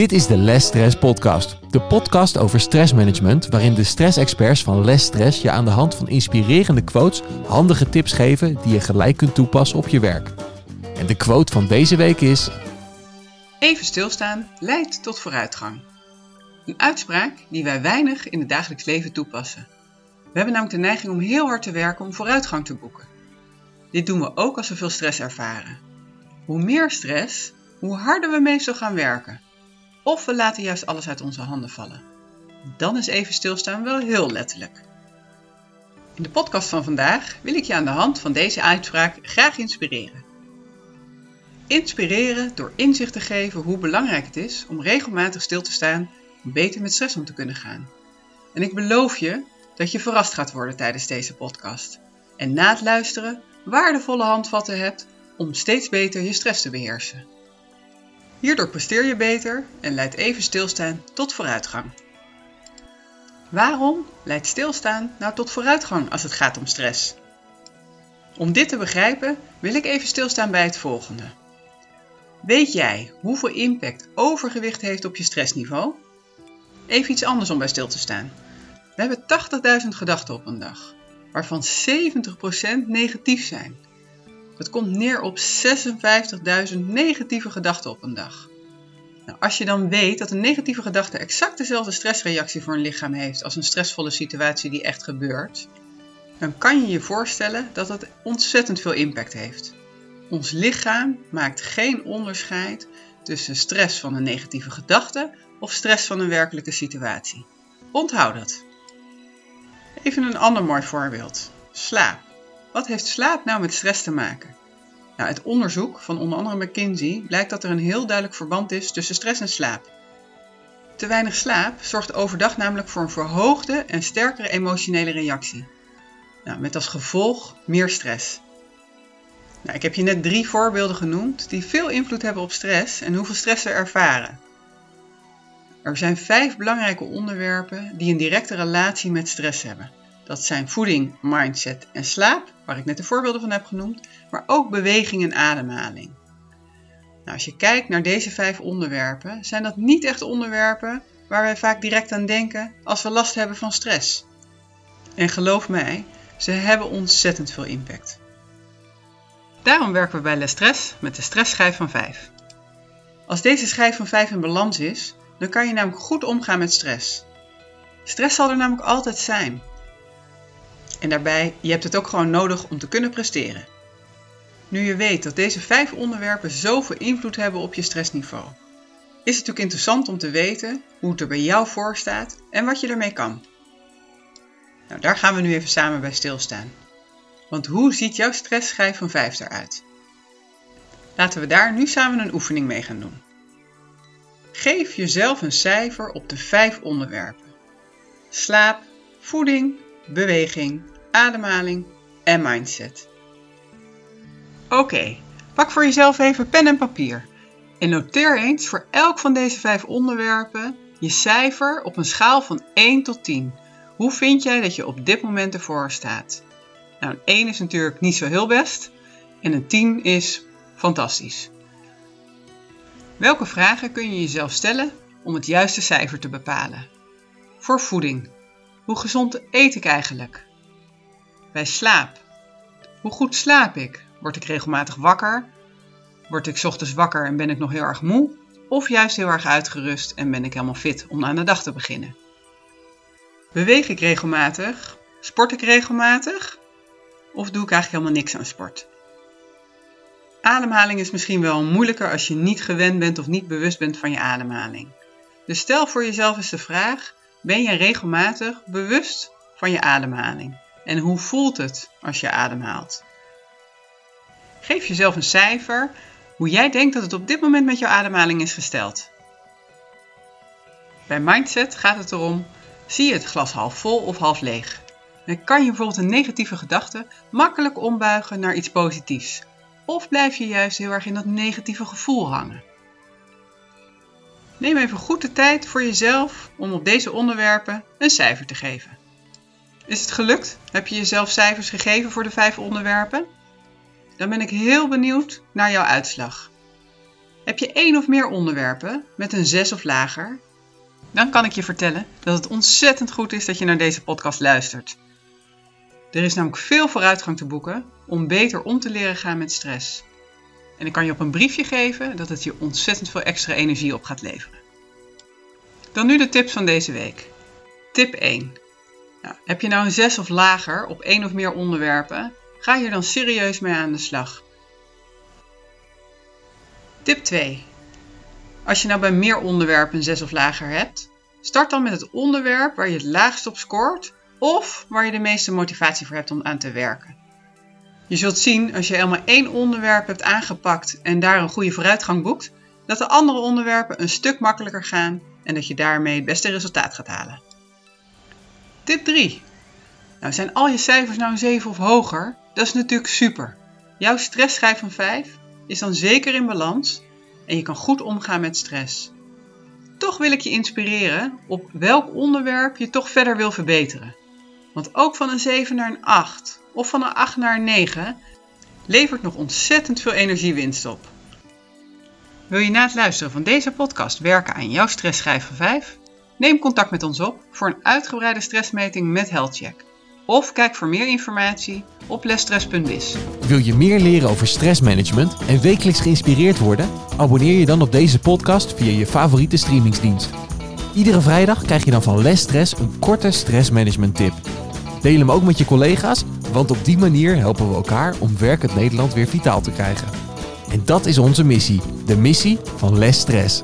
Dit is de Less Stress Podcast. De podcast over stressmanagement, waarin de stressexperts van Less Stress je aan de hand van inspirerende quotes handige tips geven die je gelijk kunt toepassen op je werk. En de quote van deze week is: Even stilstaan leidt tot vooruitgang. Een uitspraak die wij weinig in het dagelijks leven toepassen. We hebben namelijk de neiging om heel hard te werken om vooruitgang te boeken. Dit doen we ook als we veel stress ervaren. Hoe meer stress, hoe harder we meestal gaan werken. Of we laten juist alles uit onze handen vallen. Dan is even stilstaan wel heel letterlijk. In de podcast van vandaag wil ik je aan de hand van deze uitspraak graag inspireren. Inspireren door inzicht te geven hoe belangrijk het is om regelmatig stil te staan om beter met stress om te kunnen gaan. En ik beloof je dat je verrast gaat worden tijdens deze podcast. En na het luisteren waardevolle handvatten hebt om steeds beter je stress te beheersen. Hierdoor presteer je beter en leidt even stilstaan tot vooruitgang. Waarom leidt stilstaan nou tot vooruitgang als het gaat om stress? Om dit te begrijpen wil ik even stilstaan bij het volgende. Weet jij hoeveel impact overgewicht heeft op je stressniveau? Even iets anders om bij stil te staan. We hebben 80.000 gedachten op een dag, waarvan 70% negatief zijn. Dat komt neer op 56.000 negatieve gedachten op een dag. Nou, als je dan weet dat een negatieve gedachte exact dezelfde stressreactie voor een lichaam heeft als een stressvolle situatie die echt gebeurt, dan kan je je voorstellen dat het ontzettend veel impact heeft. Ons lichaam maakt geen onderscheid tussen stress van een negatieve gedachte of stress van een werkelijke situatie. Onthoud dat. Even een ander mooi voorbeeld. Slaap. Wat heeft slaap nou met stress te maken? Nou, uit onderzoek van onder andere McKinsey blijkt dat er een heel duidelijk verband is tussen stress en slaap. Te weinig slaap zorgt overdag namelijk voor een verhoogde en sterkere emotionele reactie. Nou, met als gevolg meer stress. Nou, ik heb je net drie voorbeelden genoemd die veel invloed hebben op stress en hoeveel stress we ervaren. Er zijn vijf belangrijke onderwerpen die een directe relatie met stress hebben. Dat zijn voeding, mindset en slaap, waar ik net de voorbeelden van heb genoemd, maar ook beweging en ademhaling. Nou, als je kijkt naar deze vijf onderwerpen, zijn dat niet echt onderwerpen waar wij vaak direct aan denken als we last hebben van stress. En geloof mij, ze hebben ontzettend veel impact. Daarom werken we bij Les Stress met de stressschijf van 5. Als deze schijf van 5 in balans is, dan kan je namelijk goed omgaan met stress. Stress zal er namelijk altijd zijn. En daarbij, je hebt het ook gewoon nodig om te kunnen presteren. Nu je weet dat deze vijf onderwerpen zoveel invloed hebben op je stressniveau, is het natuurlijk interessant om te weten hoe het er bij jou voor staat en wat je ermee kan. Nou, daar gaan we nu even samen bij stilstaan. Want hoe ziet jouw stressschijf van 5 eruit? Laten we daar nu samen een oefening mee gaan doen. Geef jezelf een cijfer op de vijf onderwerpen: slaap, voeding, beweging, ademhaling en mindset. Oké, pak voor jezelf even pen en papier en noteer eens voor elk van deze vijf onderwerpen je cijfer op een schaal van 1 tot 10. Hoe vind jij dat je op dit moment ervoor staat? Nou, een 1 is natuurlijk niet zo heel best en een 10 is fantastisch. Welke vragen kun je jezelf stellen om het juiste cijfer te bepalen? Voor voeding. Hoe gezond eet ik eigenlijk? Bij slaap. Hoe goed slaap ik? Word ik regelmatig wakker? Word ik ochtends wakker en ben ik nog heel erg moe? Of juist heel erg uitgerust en ben ik helemaal fit om aan de dag te beginnen? Beweeg ik regelmatig? Sport ik regelmatig? Of doe ik eigenlijk helemaal niks aan sport? Ademhaling is misschien wel moeilijker als je niet gewend bent of niet bewust bent van je ademhaling. Dus stel voor jezelf eens de vraag: ben je regelmatig bewust van je ademhaling? En hoe voelt het als je ademhaalt? Geef jezelf een cijfer hoe jij denkt dat het op dit moment met jouw ademhaling is gesteld. Bij mindset gaat het erom: zie je het glas half vol of half leeg? Dan kan je bijvoorbeeld een negatieve gedachte makkelijk ombuigen naar iets positiefs. Of blijf je juist heel erg in dat negatieve gevoel hangen? Neem even goed de tijd voor jezelf om op deze onderwerpen een cijfer te geven. Is het gelukt? Heb je jezelf cijfers gegeven voor de vijf onderwerpen? Dan ben ik heel benieuwd naar jouw uitslag. Heb je één of meer onderwerpen met een 6 of lager? Dan kan ik je vertellen dat het ontzettend goed is dat je naar deze podcast luistert. Er is namelijk veel vooruitgang te boeken om beter om te leren gaan met stress. En ik kan je op een briefje geven dat het je ontzettend veel extra energie op gaat leveren. Dan nu de tips van deze week. Tip 1. Nou, heb je nou een 6 of lager op één of meer onderwerpen? Ga hier dan serieus mee aan de slag. Tip 2. Als je nou bij meer onderwerpen een 6 of lager hebt, start dan met het onderwerp waar je het laagst op scoort of waar je de meeste motivatie voor hebt om aan te werken. Je zult zien als je helemaal één onderwerp hebt aangepakt en daar een goede vooruitgang boekt, dat de andere onderwerpen een stuk makkelijker gaan en dat je daarmee het beste resultaat gaat halen. Tip 3. Nou, zijn al je cijfers nou een 7 of hoger? Dat is natuurlijk super. Jouw stressschijf van 5 is dan zeker in balans en je kan goed omgaan met stress. Toch wil ik je inspireren op welk onderwerp je toch verder wil verbeteren. Want ook van een 7 naar een 8 of van een 8 naar een 9 levert nog ontzettend veel energiewinst op. Wil je na het luisteren van deze podcast werken aan jouw stressschijf van 5? Neem contact met ons op voor een uitgebreide stressmeting met HealthCheck. Of kijk voor meer informatie op lesstress.biz. Wil je meer leren over stressmanagement en wekelijks geïnspireerd worden? Abonneer je dan op deze podcast via je favoriete streamingsdienst. Iedere vrijdag krijg je dan van Les Stress een korte stressmanagement tip. Deel hem ook met je collega's, want op die manier helpen we elkaar om werkend Nederland weer vitaal te krijgen. En dat is onze missie, de missie van Les Stress.